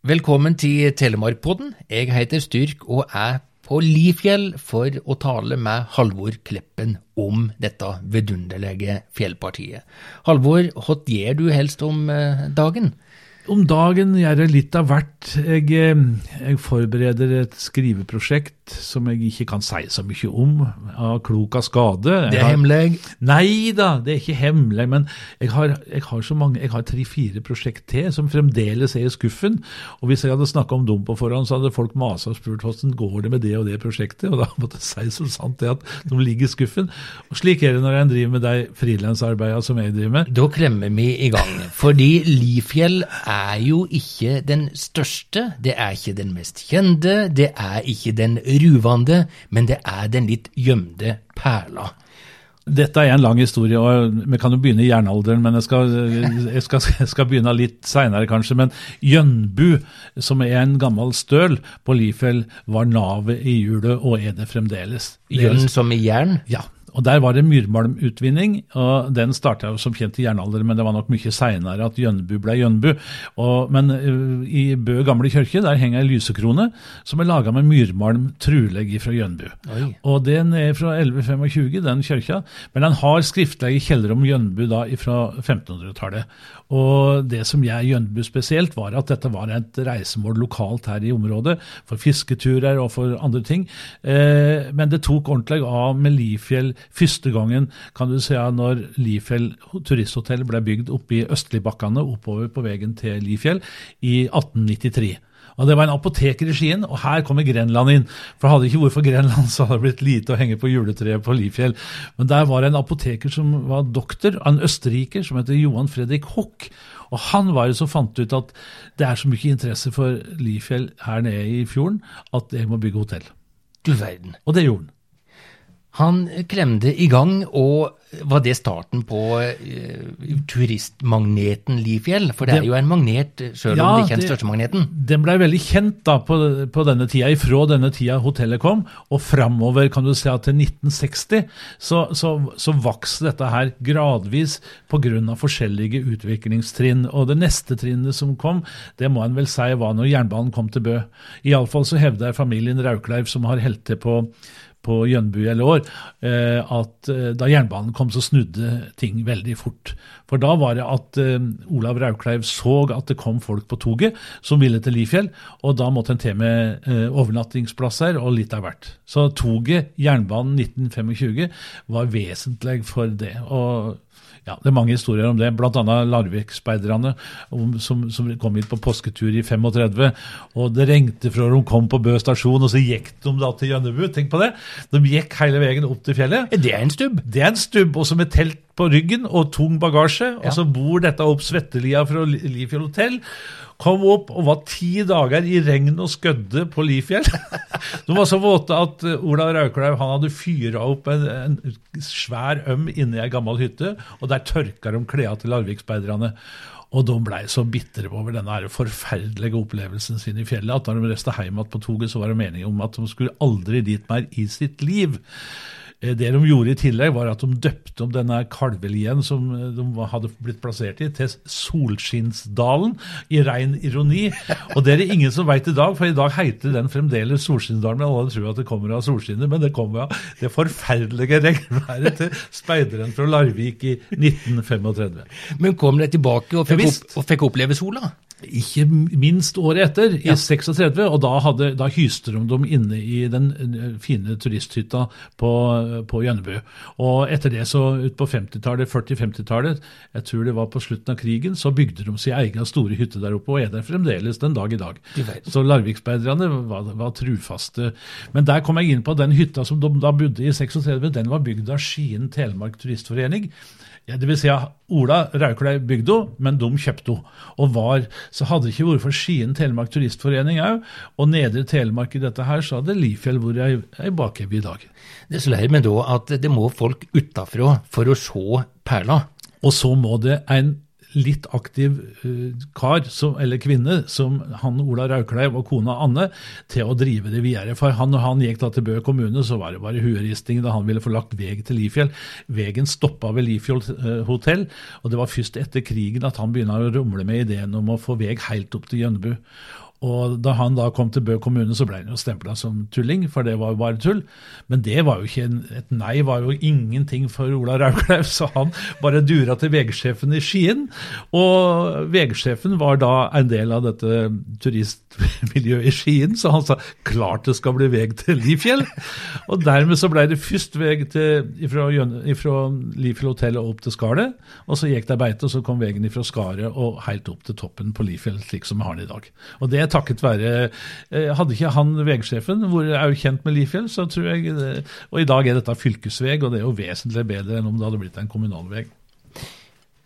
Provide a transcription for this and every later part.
Velkommen til Telemarkpodden. Jeg heter Styrk og er på Lifjell for å tale med Halvor Kleppen om dette vidunderlige fjellpartiet. Halvor, hva gjør du helst om eh, dagen? Om dagen gjør jeg litt av hvert. Jeg, eh, jeg, forbereder et skriveprosjekt som jeg ikke kan si så mye om, av klok av skade. det er hemmelig? Nei da, det er ikke hemmelig. Men jeg har, jeg har så mange, jeg har tre-fire prosjekt til som fremdeles er i skuffen. Og hvis jeg hadde snakka om dem på forhånd, så hadde folk masa og spurt hvordan går det med det og det prosjektet. Og da måtte jeg si som sant det at de ligger i skuffen. Og slik er det når en driver med de frilansarbeidene som jeg driver med. Da klemmer vi i gang. Fordi Lifjell er jo ikke den største, det er ikke den mest kjente, det er ikke den ruvende, men det er den litt gjemte perla. Dette er en lang historie, og vi kan jo begynne i jernalderen, men jeg skal, jeg skal, jeg skal begynne litt seinere, kanskje. Men Jønbu, som er en gammel støl på Lifjell, var navet i hjulet, og er det fremdeles. Jønn som i jern? Ja. Og Der var det myrmalmutvinning, og den starta som kjent i jernalderen, men det var nok mye seinere at Jønbu ble Jønbu. Og, men uh, i Bø gamle kirke der henger ei lysekrone som er laga med myrmalm, truleg fra Gjønbu. Og Den er fra 1125, den kirka, men den har skriftlige kjeller om Jønbu da fra 1500-tallet. Og Det som gjør Jønbu spesielt, var at dette var et reisemål lokalt her i området, for fisketurer og for andre ting. Eh, men det tok ordentlig av med Lifjell første gangen kan du si, når Lifjell turisthotell ble bygd oppe i Østligbakkene oppover på veien til Lifjell i 1893. Og Det var en apoteker i Skien, og her kommer Grenland inn. For hadde ikke vært for Grenland, så hadde det blitt lite å henge på juletreet på Lifjell. Men der var det en apoteker som var doktor, en østerriker som heter Johan Fredrik Hock. Og han var det som fant ut at det er så mye interesse for Lifjell her nede i fjorden at jeg må bygge hotell. Du verden. Og det gjorde han. Han klemde i gang, og var det starten på uh, turistmagneten Lifjell? For det er jo en magnet, selv ja, om det ikke er den største magneten? Den blei veldig kjent da på, på, denne tida, ifra denne tida hotellet kom, og framover kan du si at til 1960 så, så, så vokste dette her gradvis pga. forskjellige utviklingstrinn. Og det neste trinnet som kom, det må en vel si var når jernbanen kom til Bø. Iallfall så hevder familien Raukleiv, som har helt til på på Jønbu eller år, eh, at eh, da jernbanen kom, så snudde ting veldig fort. For da var det at eh, Olav Raukleiv så at det kom folk på toget som ville til Lifjell, og da måtte en til med overnattingsplasser og litt av hvert. Så toget, jernbanen 1925, var vesentlig for det. og ja, Det er mange historier om det, bl.a. Larvik-speiderne som, som, kom hit på påsketur i 35. og Det regnet fra de kom på Bø stasjon, og så gikk de da til Gjønnebu. Tenk på det! De gikk hele veien opp til fjellet. Det er en stubb? Det er en stubb, også med telt på ryggen og tung bagasje. Ja. Og så bor dette opp Svettelia fra Lifjell hotell. Kom opp og var ti dager i regn og skødde på Lifjell. De var så våte at eh, Ola Raukleiv hadde fyra opp en, en svær øm inni ei gammel hytte, og der tørka de klærne til Larvik-speiderne. Og de blei så bitre over denne forferdelige opplevelsen sin i fjellet at da de reiste hjem igjen på toget, så var det meningen om at de skulle aldri dit mer i sitt liv. Eh, det de gjorde i tillegg, var at de døpte om denne kalvelien som eh, de hadde blitt plassert i, til Solskinnsdalen, i rein ironi. Og det er det ingen som veit i dag, for i dag heter den fremdeles Solskinnsdalen. Men alle tror at det kommer av solskinnet, men det kommer av det forferdelige regnværet til speideren fra Larvik i 1935. Men kom de tilbake og fikk, opp, og fikk oppleve sola? Ikke minst året etter, i ja. 36. Og da, hadde, da hyste de dem inne i den eh, fine turisthytta på, på Gjønnebu. Og etter det, så ut på 50-tallet, 40-50-tallet, jeg tror det var på slutten av krigen, så bygde de sin egen store hytte der oppe, og er der fremdeles den dag i dag. Så larviksbeiderne var, var, trufaste. Men der kom jeg inn på den hytta som de da bodde i 36, den var bygd av Skien Telemark Turistforening. Ja, det vil si at Ola Rauklei bygde henne, men de kjøpte henne. Og var, så hadde ikke vært for Skien Telemark Turistforening òg, og Nedre Telemark i dette her, så hadde Lifjell vært ei, ei i dag. Det slår meg da at det må folk utafra for å se perla. Og så må det en litt aktiv uh, kar som, eller kvinne, som han Ola Raukleiv og kona Anne, til å drive det videre. For han, når han gikk da til Bø kommune, så var det bare hueristing da han ville få lagt vei til Lifjell. Vegen stoppa ved Lifjell uh, hotell, og det var først etter krigen at han begynte å rumle med ideen om å få vei helt opp til Gjønnebu. Og da han da kom til Bø kommune, så ble han jo stempla som tulling, for det var jo bare tull. Men det var jo ikke et nei var jo ingenting for Ola Rauklev, så han bare dura til VG-sjefen i Skien. Og VG-sjefen var da en del av dette turistmiljøet i Skien, så han sa klart det skal bli veg til Lifjell. Og dermed så ble det først veg til, ifra, ifra Lifjell hotell og opp til Skaret, og så gikk det beite, og så kom vegen ifra Skaret og helt opp til toppen på Lifjell, slik som vi har den i dag. Og det takket være eh, Hadde ikke han vegsjefen vært er jo kjent med Lifjell, så tror jeg Og i dag er dette fylkesveg, og det er jo vesentlig bedre enn om det hadde blitt en kommunalveg.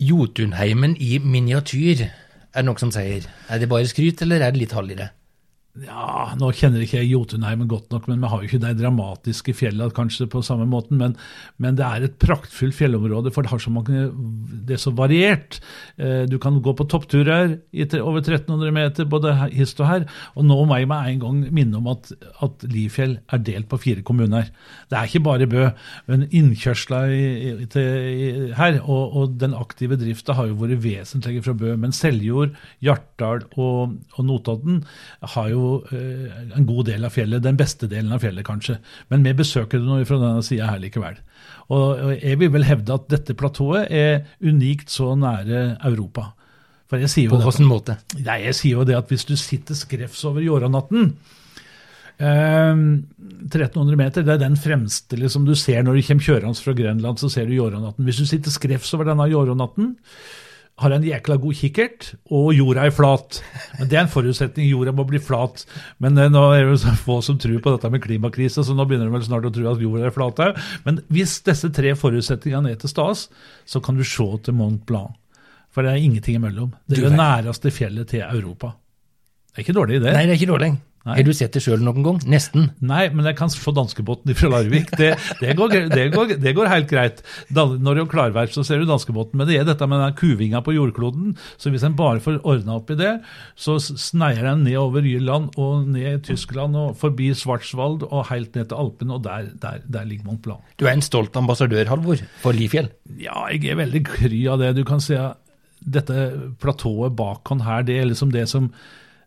Jotunheimen i miniatyr, er det noen som sier. Er det bare skryt, eller er det litt halv? Ja, Nå kjenner ikke jeg Jotunheimen godt nok, men vi har jo ikke de dramatiske fjellene kanskje på samme måten. Men, men, det er et praktfullt fjellområde, for det, har så mange, det er så variert. Eh, du kan gå på toppturer over 1300 meter, både hist og her. Og nå må jeg med en gang minne om at, at Lifjell er delt på fire kommuner. Det er ikke bare Bø, men innkjørsla her og, og, den aktive drifta har jo vært vesentlig fra Bø. Men Seljord, Hjartdal og, og Notodden har jo Eh, en god del av fjellet, den beste delen av fjellet kanskje. Men vi besøker det nå fra denne sida her likevel. Og jeg vil vel hevde at dette platået er unikt så nære Europa. For jeg sier jo På hvilken måte? Nei, jeg sier jo det at hvis du sitter skrevs over Jåranatten eh, 1300 meter, det er den fremste liksom, du ser når du kommer kjørende fra Grenland, så ser du Jåranatten. Hvis du sitter skrevs over denne Jåranatten, har en jækla god kikkert, og jorda er flat. Men Det er en forutsetning. Jorda må bli flat. Men eh, nå er det så få som tror på dette med klimakrise, så nå begynner de vel snart å tro at jorda er flat òg. Men hvis disse tre forutsetningene er til stas, så kan du se til Mont Blanc. For det er ingenting imellom. Det er det næreste fjellet til Europa. Det er ikke dårlig idé. Nei, det er ikke dårlig. Har du sett det sjøl noen gang? Nesten? Nei, men jeg kan se danskebåten fra Larvik. Det, det, går, det, går, det, går, helt greit. Når det er klarvær, så ser du danskebåten. Men det er dette med den kuvinga på jordkloden. Så hvis en bare får ordna opp i det, så sneier den ned over Jylland og ned i Tyskland og forbi Svartsvald og helt ned til Alpene, og der, der, der ligger Mont Blanc. Du er en stolt ambassadør, Halvor, for Lifjell? Ja, jeg er veldig kry av det. Du kan si at dette platået bak han her, det er liksom det som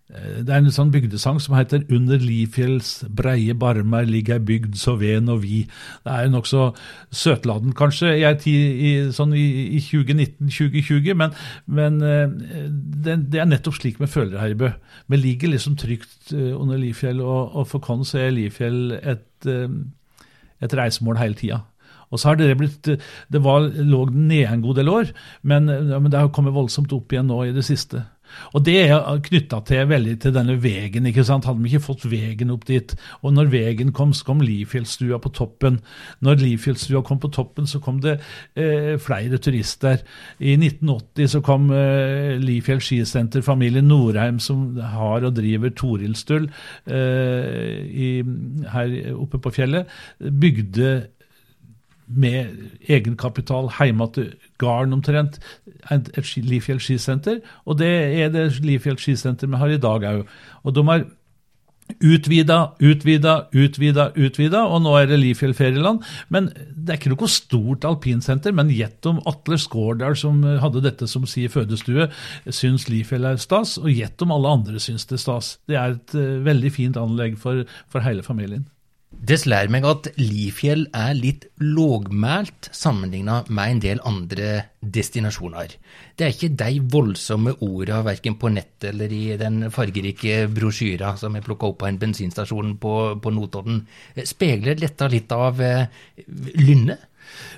det er en sånn bygdesang som heter 'Under Lifjells breie barmer ligger bygd så ven og vi'. Det er nokså søtladen, kanskje, i, i, sånn i, i 2019-2020, men, men eh, det, det, er nettopp slik vi føler her i Bø. Vi ligger liksom trygt eh, under Lifjell, og, og for oss er Lifjell et, et reisemål hele tida. Og så har Det blitt, det var, lå nede en god del år, men, men det har kommet voldsomt opp igjen nå i det siste. Og Det er knytta til veldig til denne vegen. ikke sant? Hadde vi ikke fått vegen opp dit, og når vegen kom, så kom Lifjellstua på toppen. Når Lifjellstua kom på toppen, så kom det eh, flere turister. I 1980 så kom eh, Lifjell skisenter, familien Norheim, som har og driver Torildstull eh, her oppe på fjellet, bygde med egenkapital hjemme til gården omtrent, et, Lifjell skisenter. Og det er det Lifjell skisenter vi har i dag òg. Og de har utvida, utvida, utvida, utvida, og nå er det Lifjell ferieland. Men det er ikke noe stort alpinsenter. Men gjett om Atle Skårdal, som hadde dette som si fødestue, syns Lifjell er stas, og gjett om alle andre syns det er stas. Det er et uh, veldig fint anlegg for, for hele familien. Det lærer meg at Lifjell er litt lågmælt sammenligna med en del andre destinasjoner. Det er ikke de voldsomme orda verken på nettet eller i den fargerike brosjyra som er plukka opp på en bensinstasjon på, på Notodden. Speiler dette litt av eh, lynnet?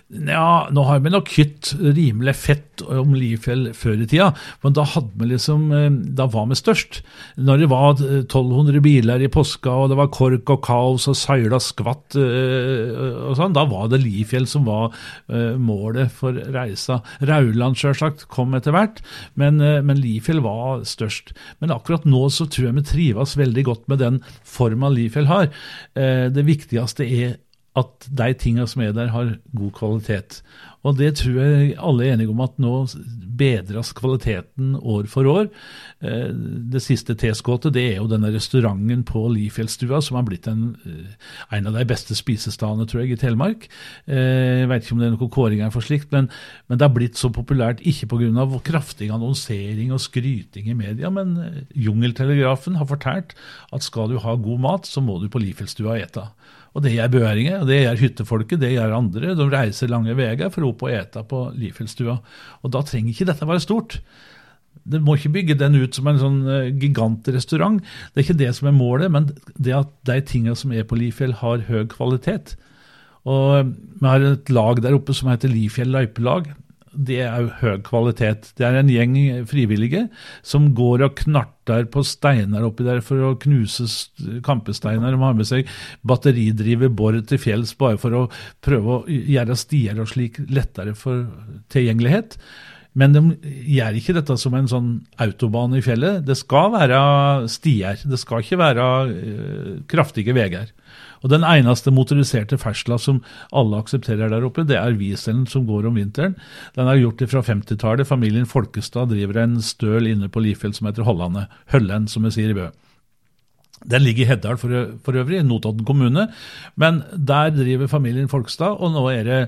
Ja, nå har vi nok hytt rimelig fett om Lifjell før i tida, men da hadde vi liksom, eh, da var vi størst. Når det var 1200 biler i påska, og det var kork og kaos og søyla skvatt eh, og sånn, da var det Lifjell som var eh, målet for reisa. Rauland sjølsagt kom etter hvert, men, men Lifjell var størst. Men akkurat nå så tror jeg vi trives veldig godt med den forma Lifjell har. Det viktigste er at de tingene som er der, har god kvalitet. Og det tror jeg alle er enige om at nå bedres kvaliteten år for år. Eh, det siste tilskuddet det er jo denne restauranten på Lifjellstua, som har blitt en, eh, en av de beste spisestedene, tror jeg, i Telemark. Eh, jeg vet ikke om det er noen kåringer for slikt, men, men, det har blitt så populært ikke pga. kraftig annonsering og skryting i media, men Jungeltelegrafen har fortalt at skal du ha god mat, så må du på Lifjellstua ete. Og det gjør børinger, og det gjør hyttefolket, det gjør andre. De reiser lange veier for å opp og ete på Lifjellstua. Og da trenger ikke dette være stort. Det må ikke bygge den ut som en sånn eh, gigantrestaurant. Det er ikke det som er målet, men det at de tingene som er på Lifjell, har høy kvalitet. Og Vi har et lag der oppe som heter Lifjell løypelag det er jo høy kvalitet. Det er en gjeng frivillige som går og knarter på steiner oppi der for å knuse kampesteiner. De har med seg batteridrivet bor til fjells bare for å prøve å gjøre stier og slik lettere for tilgjengelighet. Men de gjør ikke dette som en sånn autobane i fjellet. Det skal være stier. Det skal ikke være uh, kraftige veier. Og Den eneste motoriserte fersla som alle aksepterer der oppe, det er Wieselen som går om vinteren. Den er gjort fra 50-tallet. Familien Folkestad driver en støl inne på Lifjell som heter Hollandet. Høllen, som vi sier i Bø. Den ligger i Heddal for, for, øvrig, Notodden kommune. Men der driver familien Folkestad, og nå er det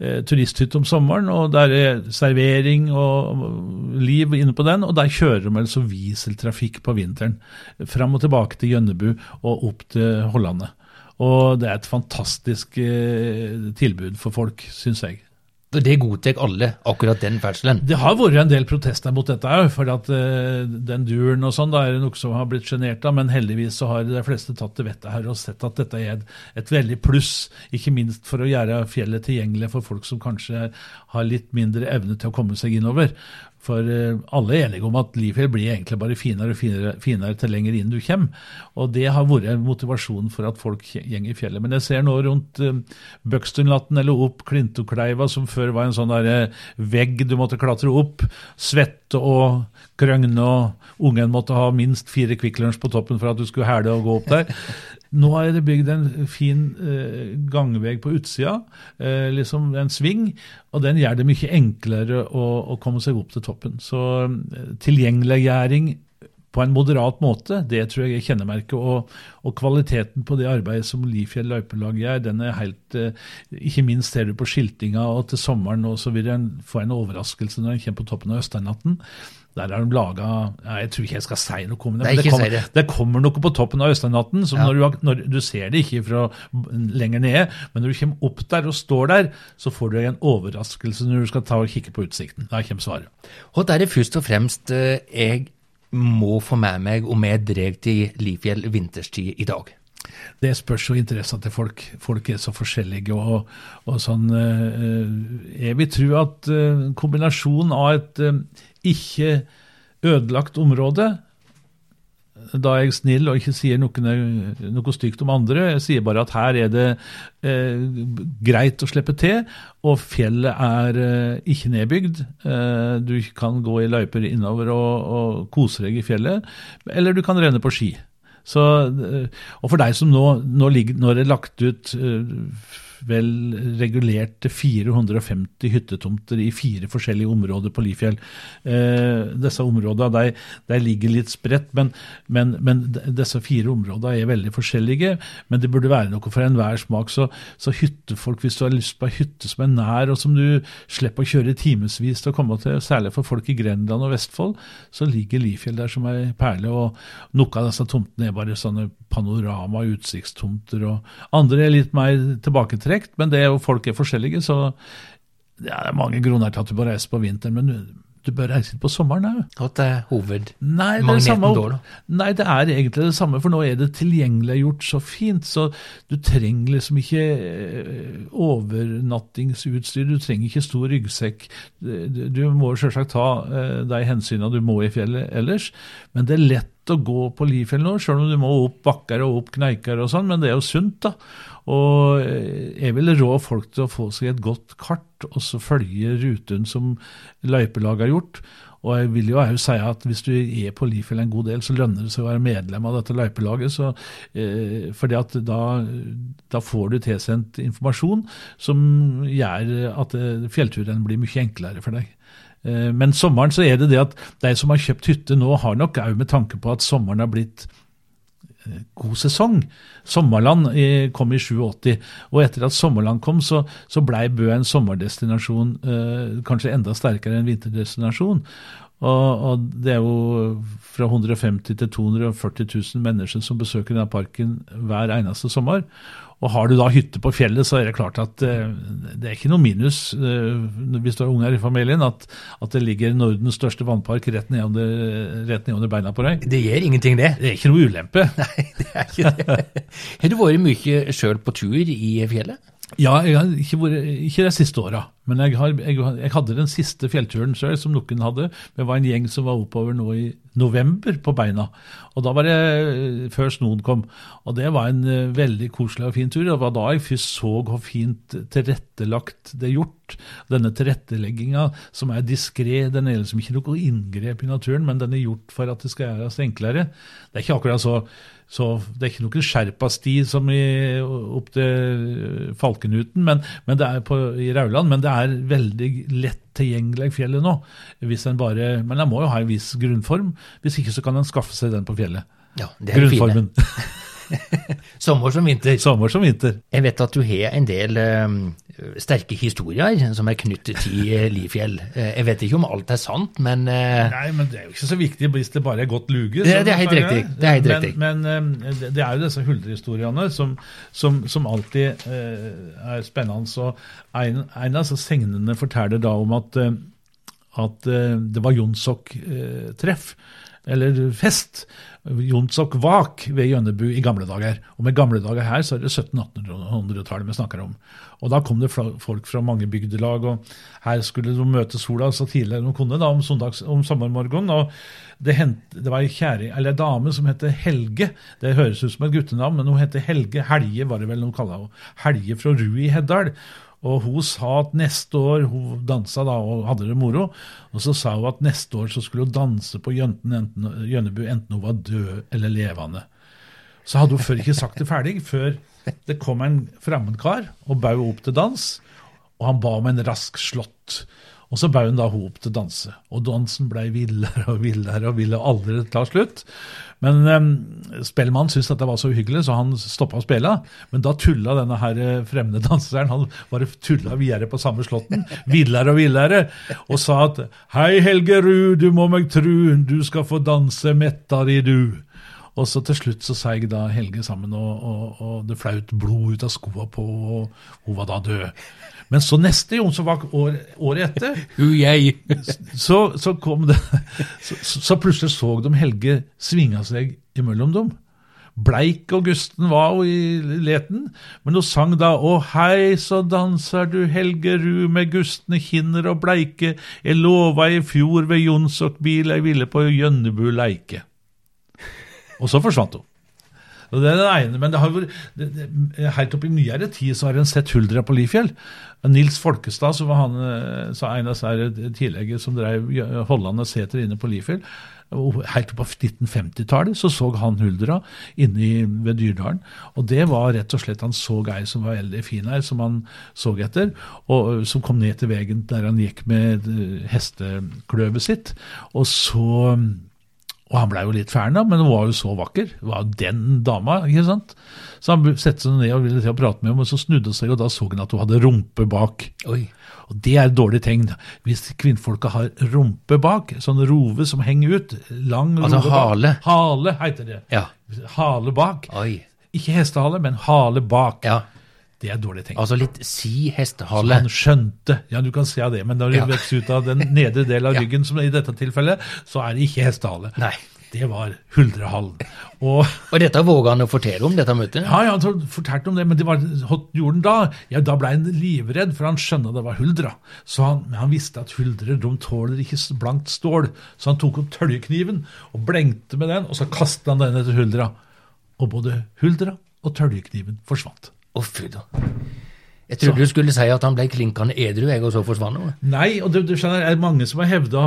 eh, turisthytte om sommeren. og Der er servering og liv inne på den, og der kjører de altså wieseltrafikk på vinteren. Fram og tilbake til Gjønnebu og opp til Hollandet. Og det er et fantastisk eh, tilbud for folk, syns jeg. Det godtar alle, akkurat den ferdselen? Det har vært en del protester mot dette òg. For at uh, den duren og sånn, da er det noe som har blitt sjenert av. Men heldigvis så har de fleste tatt til vettet her og sett at dette er et, et, veldig pluss. Ikke minst for å gjøre fjellet tilgjengelig for folk som kanskje har litt mindre evne til å komme seg innover. For eh, alle er enige om at livet blir egentlig bare finere og finere, finere til lenger inn du kommer. Og det har vært motivasjonen for at folk går i fjellet. Men jeg ser nå rundt uh, Bøkstundlatten eller opp Klintokleiva, som før var en sånn der, uh, vegg du måtte klatre opp. Svette og krøgne, og ungen måtte ha minst fire Kvikk på toppen for at du skulle hæle og gå opp der. Nå er det bygd en fin eh, gangvei på utsida, eh, liksom en sving, og den gjør det mye enklere å, å komme seg opp til toppen. Så eh, tilgjengeliggjøring på en moderat måte, det tror jeg er kjennemerket. Og, og, kvaliteten på det arbeidet som Lifjell løypelag gjør, den er helt eh, Ikke minst ser du på skiltinga, og til sommeren nå så vil en få en overraskelse når en kommer på toppen av Østernatten. Der har de laga Jeg tror ikke jeg skal si noe om det. men det, kommer, det. det kommer noe på toppen av Østlandnatten. Ja. Når, når, du ser det ikke fra lenger nede, men når du kommer opp der og står der, så får du en overraskelse når du skal ta og kikke på utsikten. Da kommer svaret. Og der er det først og fremst eh, jeg må få med meg om jeg drar til Lifjell vinterstid i dag? Det spørs jo interessen til folk. Folk er så forskjellige. og, og sånn, eh, Jeg vil tro at eh, kombinasjonen av et ikke ødelagt område. Da er jeg snill og ikke sier noe, noe, stygt om andre. Jeg sier bare at her er det eh, greit å slippe til, og fjellet er eh, ikke nedbygd. Eh, du kan gå i løyper innover og, og, kose deg i fjellet, eller du kan renne på ski. Så, eh, og for deg som nå, nå, ligger, nå er lagt ut eh, vel regulert til 450 hyttetomter i fire forskjellige områder på Lifjell. Eh, disse områdene de, de ligger litt spredt, men, men, men, disse fire områdene er veldig forskjellige. Men det burde være noe for enhver smak. Så, så hyttefolk, hvis du har lyst på ei hytte som er nær, og som du slipper å kjøre timevis til å komme til, særlig for folk i Grenland og Vestfold, så ligger Lifjell der som ei perle. og Noen av disse tomtene er bare sånne panorama- utsiktstomter, og andre er litt mer tilbaketrukket korrekt, men det er jo folk er forskjellige, så det er mange grunner til at du bør reise på vinteren. men du bør reise på sommeren òg. det er hovedmagneten da? Nei, det er egentlig det samme, for nå er det tilgjengeliggjort så fint. Så du trenger liksom ikke eh, overnattingsutstyr, du trenger ikke stor ryggsekk. Du må selvsagt ta eh, de hensynene du må i fjellet ellers, men det er lett å gå på Lifjell nå, selv om du må opp bakker og opp kneiker og sånn, men det er jo sunt, da. Og eh, jeg vil rå folk til å få seg et godt kart, og så følge ruten som løypelaget har gjort. Og jeg vil jo òg si at hvis du er på Lifjell en god del, så lønner det seg å være medlem av dette løypelaget. Så, eh, fordi at da, da, får du tilsendt informasjon som gjør at eh, fjellturen blir mye enklere for deg. Eh, men sommeren så er det det at de som har kjøpt hytte nå, har nok òg med tanke på at sommeren har blitt eh, god sesong. Sommerland kom i 87, og etter at Sommerland kom, så, så blei Bø en sommerdestinasjon eh, kanskje enda sterkere enn vinterdestinasjon. Og, og, det er jo fra 150 til 240 000 mennesker som besøker denne parken hver eneste sommer. Og har du da hytte på fjellet, så er det klart at uh, det er ikke noe minus uh, hvis du har unger i familien, at, at, det ligger Nordens største vannpark rett ned, under, rett ned beina på deg. Det gjør ingenting, det. Det er ikke noe ulempe. Nei, det er ikke det. har du vært mye sjøl på tur i fjellet? Ja, jeg har ikke, vært, ikke de siste åra. Men jeg, har, jeg, jeg, hadde den siste fjellturen sjøl, som noen hadde. Det var en gjeng som var oppover nå i november på beina. Og da var det eh, før snoen kom. Og det var en uh, veldig koselig og fin tur. Det var da jeg først så hvor fint tilrettelagt det er gjort. Denne tilrettelegginga som er diskré. Den er liksom ikke noe inngrep i naturen, men den er gjort for at det skal gjøres enklere. Det er ikke akkurat så så det er ikke noen Sherpa-sti som i, opp til Falkenuten men, men det er på, i Rauland, men det er veldig lett tilgjengelig fjellet nå. Hvis en bare, men en må jo ha en viss grunnform. Hvis ikke så kan en skaffe seg den på fjellet. Ja, det er Grunnformen. Sommer som vinter. Sommer som vinter. Jeg vet at du har en del um, sterke historier som er knyttet til eh, Lifjell. Uh, jeg vet ikke om alt er sant, men uh, Nei, men det er jo ikke så viktig hvis det bare er godt luge. Det, det, er helt riktig. Det er, helt men, riktig. men um, det er jo disse huldrehistoriene som, som, som alltid uh, er spennende. Så en, en av segnene forteller da om at, at det var Jonsok-treff eller fest. Jonsok Vak ved Jønnebu i gamle dager. Og med gamle dager her så er det 1700-1800-tallet vi snakker om. Og da kom det folk fra mange bygdelag, og her skulle de møte sola så tidlig de kunne da om, søndags, om sommermorgenen. og det, hent, det var ei dame som heter Helge. Det høres ut som et guttenavn, men hun heter Helge Helge, var det vel hun kalla henne. Helge fra Rui i Heddal. Og hun sa at neste år Hun dansa da og hadde det moro. Og så sa hun at neste år så skulle hun danse på Jønnebu, enten hun var død eller levende. Så hadde hun før ikke sagt det ferdig, før det kom en fremmedkar og bød opp til dans. Og han ba om en rask slått. Og så bød hun da hop til danse. Og dansen blei villere og villere og ville aldri ta slutt. Men um, Spellemann syntes dette var så uhyggelig, så han stoppa å spille. Men da tulla denne her eh, fremmede danseren han bare tulla videre på samme slåtten, villere og villere, og sa at Hei, Helgerud, du må meg tru, du skal få danse mettari, du. Og så til slutt så seig da Helge sammen, og, og, og det flaut blod ut av skoa på, og hun var da død. Men så neste Jonsson år, året etter, så, så, kom det så, så, plutselig så de Helge svinga seg imellom dem. Bleik og gusten var jo i leten, men hun sang da Å hei, så danser du Helgerud med gustne kinner og bleike, jeg lova i fjor ved Jonsokbil jeg ville på Jønnebu leike. Og så forsvant hun. Og det er det ene, men det har vært, det, det, helt opp i nyere tid så har en sett huldra på Lifjell. Nils Folkestad, som var han, eh, så en av disse tidligere som drev Hollande seter inne på Lifjell, Helt opp på 1950-tallet så så han huldra inne ved Dyrdalen. Og det var rett og slett Han så ei som var veldig fin her, som han så etter, og som kom ned til veien der han gikk med eh, hestekløvet sitt. Og så og han blei jo litt fæl, da, men hun var jo så vakker. Det var den dama, ikke sant? Så han satte seg ned og ville til å prate med henne, men så snudde hun seg, og da så han at hun hadde rumpe bak. Oi. Og det er et dårlig tegn. Hvis kvinnfolka har rumpe bak, sånn rove som henger ut, lang altså rove hale. Bak. Hale heter det. Ja. Hale bak. Oi. Ikke hestehale, men hale bak. Ja. Det er dårlig tenkt. Altså litt si hestehale. Han skjønte. Ja, du kan se av det, men når du Ja. vokser ut av den nedre delen av ryggen, som i dette tilfellet, så er det ikke hestehale. Nei. Det var huldrehallen. Og Og dette våga han å fortelle om, dette møtet? ja, ja, han fortalte om det, men det var, hot gjorde han da? Ja, Da ble han livredd, for han skjønna det var huldra. Så han, men han visste at huldrer de tåler ikke blankt stål, så han tok opp tøljekniven og blengte med den, og så kastet han den etter huldra. Og både huldra og tøljekniven forsvant. Å, fy da. Jeg trodde du skulle si at han ble klinkende edru, jeg, og så forsvant han. Nei, og du, du skjønner, det er mange som har hevda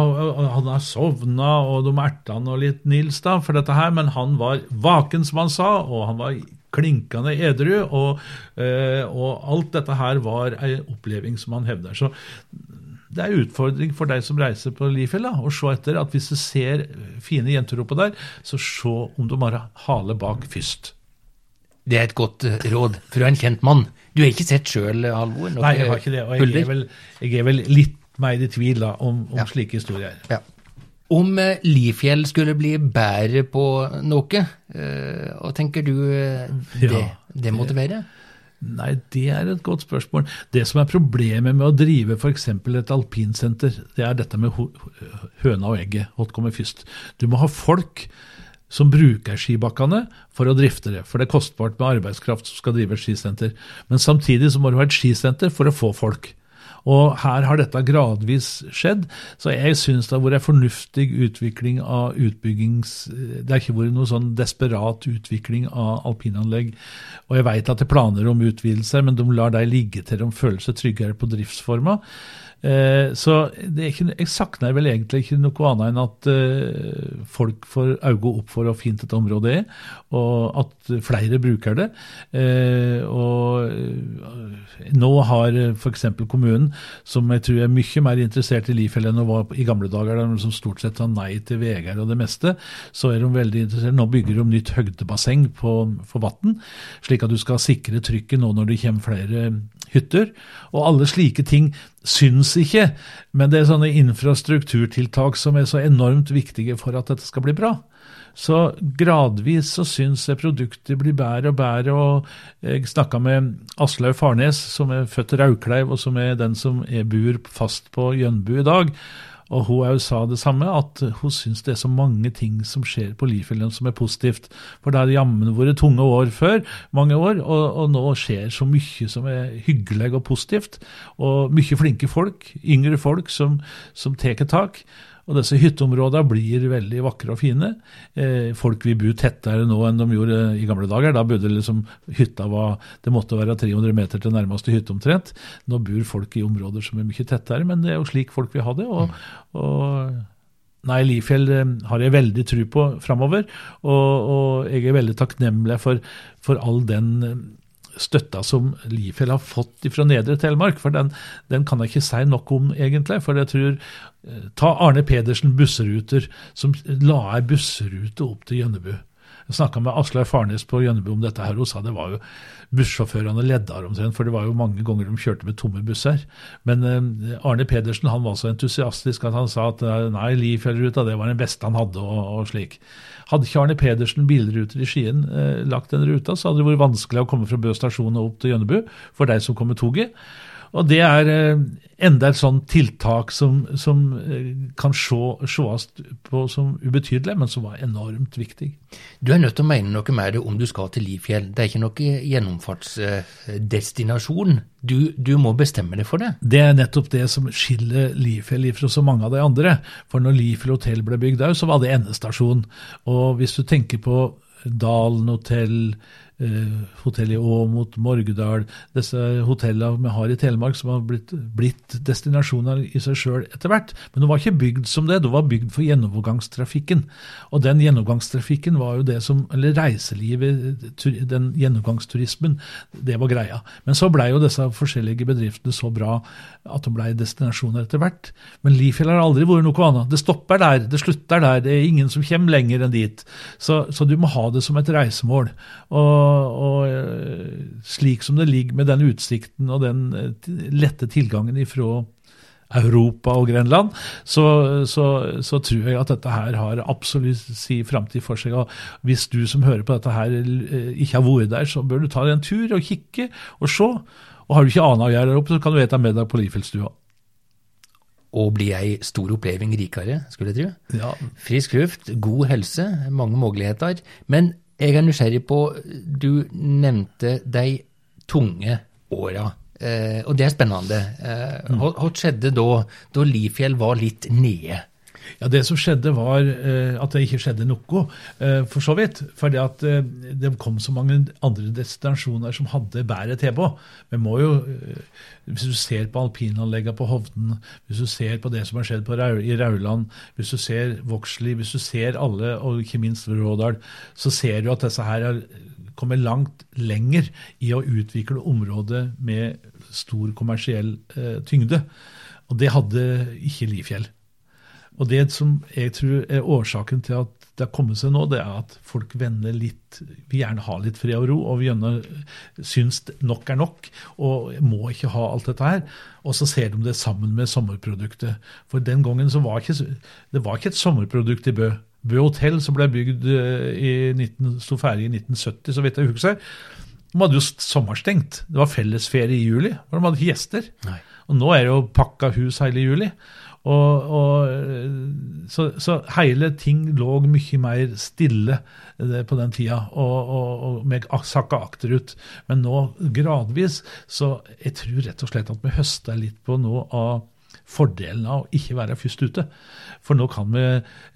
han har sovna, og de erta han og litt Nils da, for dette her, men han var vaken, som han sa, og han var klinkende edru, og, øh, og alt dette her var ei oppleving som han hevder. Så det er en utfordring for deg som reiser på Lifjell, å se etter at hvis du ser fine jenter oppå der, så se om du har hale bak først. Det er et godt eh, råd fra en kjent mann. Du har ikke sett sjøl, Halvor? Nei, jeg har ikke det. Og jeg er vel, jeg er vel litt mer i tvil da, om, om Ja. slike historier. Ja. Om eh, Lifjell skulle bli bedre på noe, eh, hva tenker du det, Ja, det være? Nei, det er et godt spørsmål. Det som er problemet med å drive f.eks. et alpinsenter, det er dette med høna og egget. Hva kommer først? Du må ha folk som bruker skibakkene for å drifte det. For det er kostbart med arbeidskraft som skal drive et skisenter. Men samtidig så må du ha et skisenter for å få folk. Og her har dette gradvis skjedd, så jeg syns det har vært en fornuftig utvikling av utbyggings... Det har ikke vært noe sånn desperat utvikling av alpinanlegg. Og jeg vet at det er planer om utvidelser, men de lar de ligge til de føler seg tryggere på driftsforma. Eh, så ikke, jeg savner vel egentlig ikke noe annet enn at eh, folk får øynene opp for hvor fint dette området er, og at flere bruker det. Eh, og nå har f.eks. kommunen, som jeg tror er mye mer interessert i Lifjell enn å var i gamle dager, der de som stort sett sa nei til veier og det meste, så er de veldig interessert. Nå bygger de nytt høgdebasseng på, for vann, slik at du skal sikre trykket nå når det kommer flere hytter. Og alle slike ting syns ikke, men det er sånne infrastrukturtiltak som er så enormt viktige for at dette skal bli bra. Så gradvis så syns jeg produktet blir bedre og bedre. og Jeg snakka med Aslaug Farnes, som er født Raukleiv, og som er den som er bor fast på Jønbu i dag. Og hun òg sa det samme, at hun syns det er så mange ting som skjer på Lifjellen som er positivt. For det har jammen vært tunge år før, mange år, og, og nå skjer så mye som er hyggelig og positivt. Og mye flinke folk, yngre folk, som, som tar tak. Og disse hytteområdene blir veldig vakre og fine. Eh, folk vil bo tettere nå enn de gjorde i gamle dager. Da bodde liksom hytta var, Det måtte være 300 meter til nærmeste hytte omtrent. Nå bor folk i områder som er mye tettere, men det er jo slik folk vil ha det. og, og Nei, Lifjell eh, har jeg veldig tro på framover, og, og jeg er veldig takknemlig for, for all den eh, støtta som Lifjell har fått fra Nedre Telemark. For den, den kan jeg ikke si nok om, egentlig. For jeg tror eh, Ta Arne Pedersen bussruter, som la ei bussrute opp til Gjønnebu. Jeg snakka med Aslaug Farnes på Gjønnebu om dette, her, hun sa det var jo bussjåførene ledde av omtrent, for det var jo mange ganger de kjørte med tomme busser. Men eh, Arne Pedersen han var så entusiastisk at han sa at eh, nei, Lifjellruta det var den beste han hadde, og, og slik. Hadde ikke Arne Pedersen bilruter i Skien eh, lagt den ruta, så hadde det vært vanskelig å komme fra Bø stasjon og opp til Gjønnebu for de som kom med toget. Og det er eh, enda et sånt tiltak som, som eh, kan se- sees på som ubetydelig, men som var enormt viktig. Du er nødt til å mene noe med det om du skal til Lifjell. Det er ikke noe gjennomfartsdestinasjon. Du, du må bestemme deg for det. Det er nettopp det som skiller Lifjell fra så mange av de andre. For når Lifjell hotell ble bygd òg, så var det endestasjon. Og hvis du tenker på Dalen hotell, eh, hotell i Åmot, Morgedal, disse hotellene vi har i Telemark som har blitt, blitt destinasjoner i seg sjøl etter hvert. Men de var ikke bygd som det, de var bygd for gjennomgangstrafikken. Og den gjennomgangstrafikken var jo det som Eller reiselivet, den gjennomgangsturismen, det var greia. Men så blei jo disse forskjellige bedriftene så bra at de blei destinasjoner etter hvert. Men Lifjell har aldri vært noe annet. Det stopper der, det slutter der. Det er ingen som kommer lenger enn dit. Så, så du må ha det som et reisemål. Og, og eh, slik som det ligger med den utsikten og den eh, lette tilgangen ifra Europa og Grenland, så, så, så tror jeg at dette her har absolutt si framtid for seg. Og hvis du som hører på dette her eh, ikke har vært der, så bør du ta deg en tur og kikke og se. Og har du ikke anet å gjøre der oppe, så kan du ete middag på Lifeldstua. Og blir ei stor oppleving rikere, skulle jeg tro. Ja, Frisk luft, god helse, mange muligheter. Men jeg er nysgjerrig på Du nevnte de tunge åra. Eh, og det er spennende. Eh, hva, skjedde da, da Lifjell var litt nede? Ja, Det som skjedde, var eh, at det ikke skjedde noe, eh, for så vidt. Fordi at eh, det kom så mange andre destinasjoner som hadde bedre tilbud. Vi må jo, Hvis du ser på alpinanleggene på Hovden, hvis du ser på det som har skjedd Rau, i Rauland, hvis du ser Vågsli, hvis du ser alle, og ikke minst Rådal, så ser du at disse her har kommet langt lenger i å utvikle området med stor kommersiell tyngde. Og det hadde ikke Lifjell. Og det som jeg tror er årsaken til at det har kommet seg nå, det er at folk vender litt vil gjerne ha litt fred og ro, og vi gjerne syns nok er nok, og må ikke ha alt dette her. Og så ser de det sammen med sommerproduktet. For den gangen så var ikke, det var ikke et sommerprodukt i Bø. Bø hotell, som ble bygd eh, i 19, sto ferdig i 1970, så vidt jeg husker. De hadde jo sommerstengt. Det var fellesferie i juli, og de hadde ikke gjester. Nei. Og nå er det jo pakka hus hele juli. Og, og, så, så, hele ting lå mye mer stille eh, på den tida, og, og, og sakka akterut. Men nå gradvis, så jeg tror rett og slett at vi høster litt på noe av fordelen av å ikke være først ute. For nå kan vi,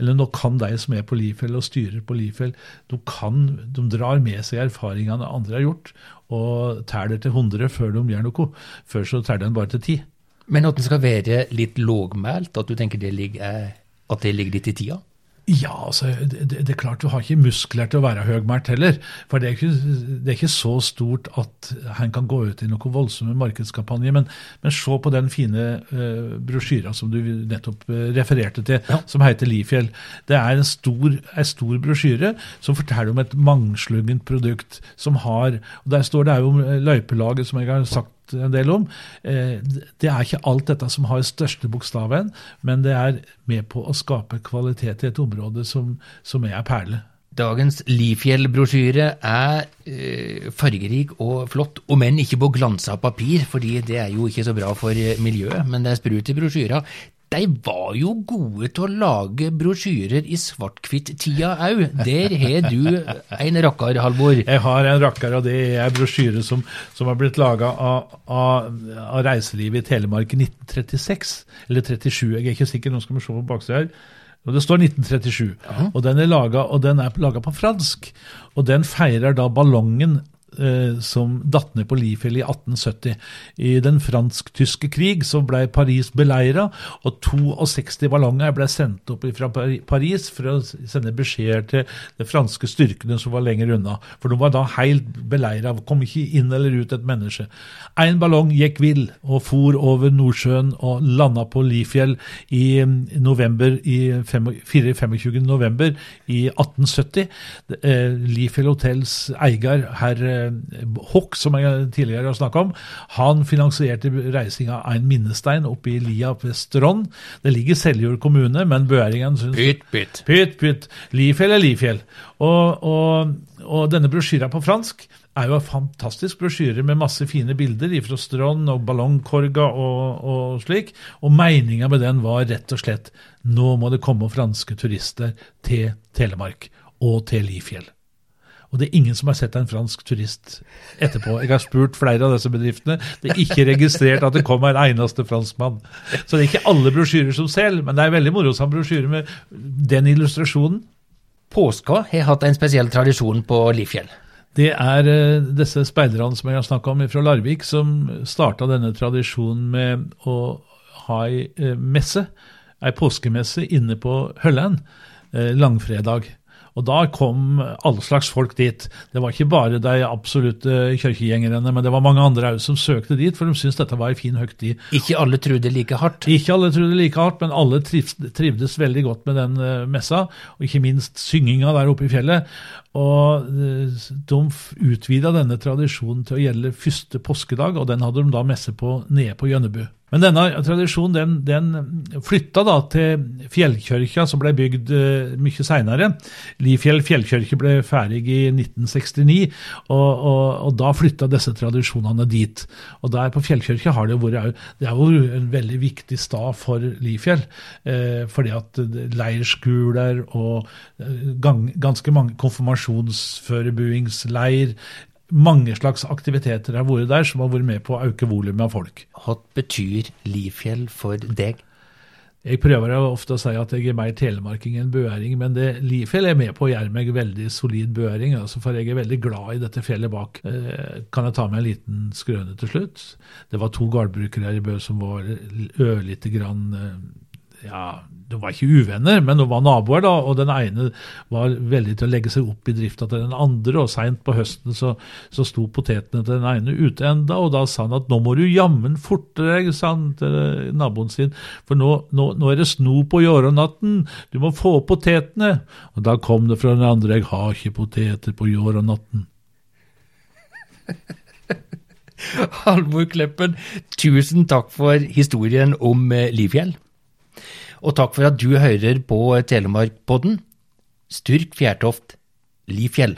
eller nå kan de som er på Lifjell og styrer på Lifjell, de, de drar med seg erfaringene andre har gjort, og teller til 100 før de gjør noe. Før så teller de bare til 10. Men at den skal være litt lågmælt, at du tenker det ligger, at det ligger litt i tida? Ja, altså, det, det, er klart du har ikke muskler til å være høgmælt heller. For det er, ikke, det er, ikke, så stort at han kan gå ut i noen voldsomme markedskampanje. Men, men se på den fine uh, brosjyra som du nettopp uh, refererte til, ja. som heter Lifjell. Det er en stor, en stor brosjyre som forteller om et mangslungent produkt som har og Der står det jo om løypelaget, som jeg har sagt en del om. Eh, det er ikke alt dette som har største bokstaven, men det er med på å skape kvalitet i et område som, som er perle. Dagens Lifjell-brosjyre er eh, fargerik og flott, om enn ikke på glansa papir, fordi det er jo ikke så bra for miljøet, men det er sprut i brosjyra de var jo gode til å lage brosjyrer i svart-hvitt-tida òg. Der har du en rakkar, Halvor. Jeg har en rakkar, og det er en brosjyre som, som har blitt laga av, av, av, reiselivet i Telemark i 1936. Eller 37, jeg er ikke sikker, nå skal vi se på baksida her. Og Det står 1937, Aha. og den er laga på fransk. Og den feirer da ballongen som datt ned på Liefeld i 1870. I den fransk-tyske krig så ble Paris beleira, og 62 ballonger ble sendt opp fra Paris for å sende beskjeder til de franske styrkene som var lenger unna. For de var da helt beleira, kom ikke inn eller ut et menneske. Én ballong gikk vill og for over Nordsjøen og landa på Lifjell i november i 24. november i 1870. Liefjell Lifjell Hotels eier, herr Hock, som jeg tidligere har snakka om, han finansierte reising av en minnestein oppe i lia ved Strond. Det ligger i Seljord kommune, men bøæringen syns Pytt, pytt. Pytt, pytt. Lifjell er Lifjell. Og, og, og denne brosjyra på fransk er jo en fantastisk brosjyre med masse fine bilder fra Strond og ballongkorga og, og slik. Og meninga med den var rett og slett nå må det komme franske turister til Telemark og til Lifjell. Og det er ingen som har sett en fransk turist etterpå. Jeg har spurt flere av disse bedriftene. Det er ikke registrert at det kom en eneste franskmann. Så det er ikke alle brosjyrer som selger, men det er veldig moro med brosjyre med den illustrasjonen. Påska har hatt en spesiell tradisjon på Lifjell. Det er uh, disse speiderne som jeg har snakka om fra Larvik, som starta denne tradisjonen med å ha ei uh, messe, ei påskemesse, inne på Høllen uh, langfredag. Og da kom alle slags folk dit. Det var ikke bare de absolutte kirkegjengerne, men det var mange andre òg som søkte dit, for de syntes dette var en fin høgtid. Ikke alle trodde like hardt? Ikke alle trodde like hardt, men alle trivdes veldig godt med den eh, messa, og ikke minst synginga der oppe i fjellet. Og eh, de utvida denne tradisjonen til å gjelde første påskedag, og den hadde de da messe på nede på Gjønnebu. Men denne tradisjonen den, den flytta da til fjellkirka, som ble bygd uh, mye seinere. Lifjell fjellkirke ble ferdig i 1969, og, og, og da flytta disse tradisjonene dit. Og der på fjellkirka har det vært Det er jo en veldig viktig stad for Lifjell, uh, fordi at leirskoler og uh, gang, ganske mange konfirmasjonsførebuingsleir, mange slags aktiviteter har vært der som har vært med på å øke volumet av folk. Hva betyr Lifjell for deg? Jeg prøver ofte å si at jeg er mer telemarking enn bøæring, men det Lifjell er med på å gjøre meg veldig solid bøæring, altså for jeg er veldig glad i dette fjellet bak. Eh, kan jeg ta med en liten skrøne til slutt? Det var to gårdbrukere her i Bø som var ørlite grann eh, ja, de var ikke uvenner, men de var naboer, da, og den ene var veldig til å legge seg opp i drifta til den andre, og seint på høsten så, så sto potetene til den ene ute enda, og da sa han at nå må du jammen forte deg, sa han til naboen sin, for nå, nå, nå er det sno på natten, du må få opp potetene. Og da kom det fra den andre, jeg har ikke poteter på natten. Halvor Kleppen, tusen takk for historien om eh, Livfjell. Og takk for at du hører på Telemarkpodden. Styrk Fjærtoft, Lifjell.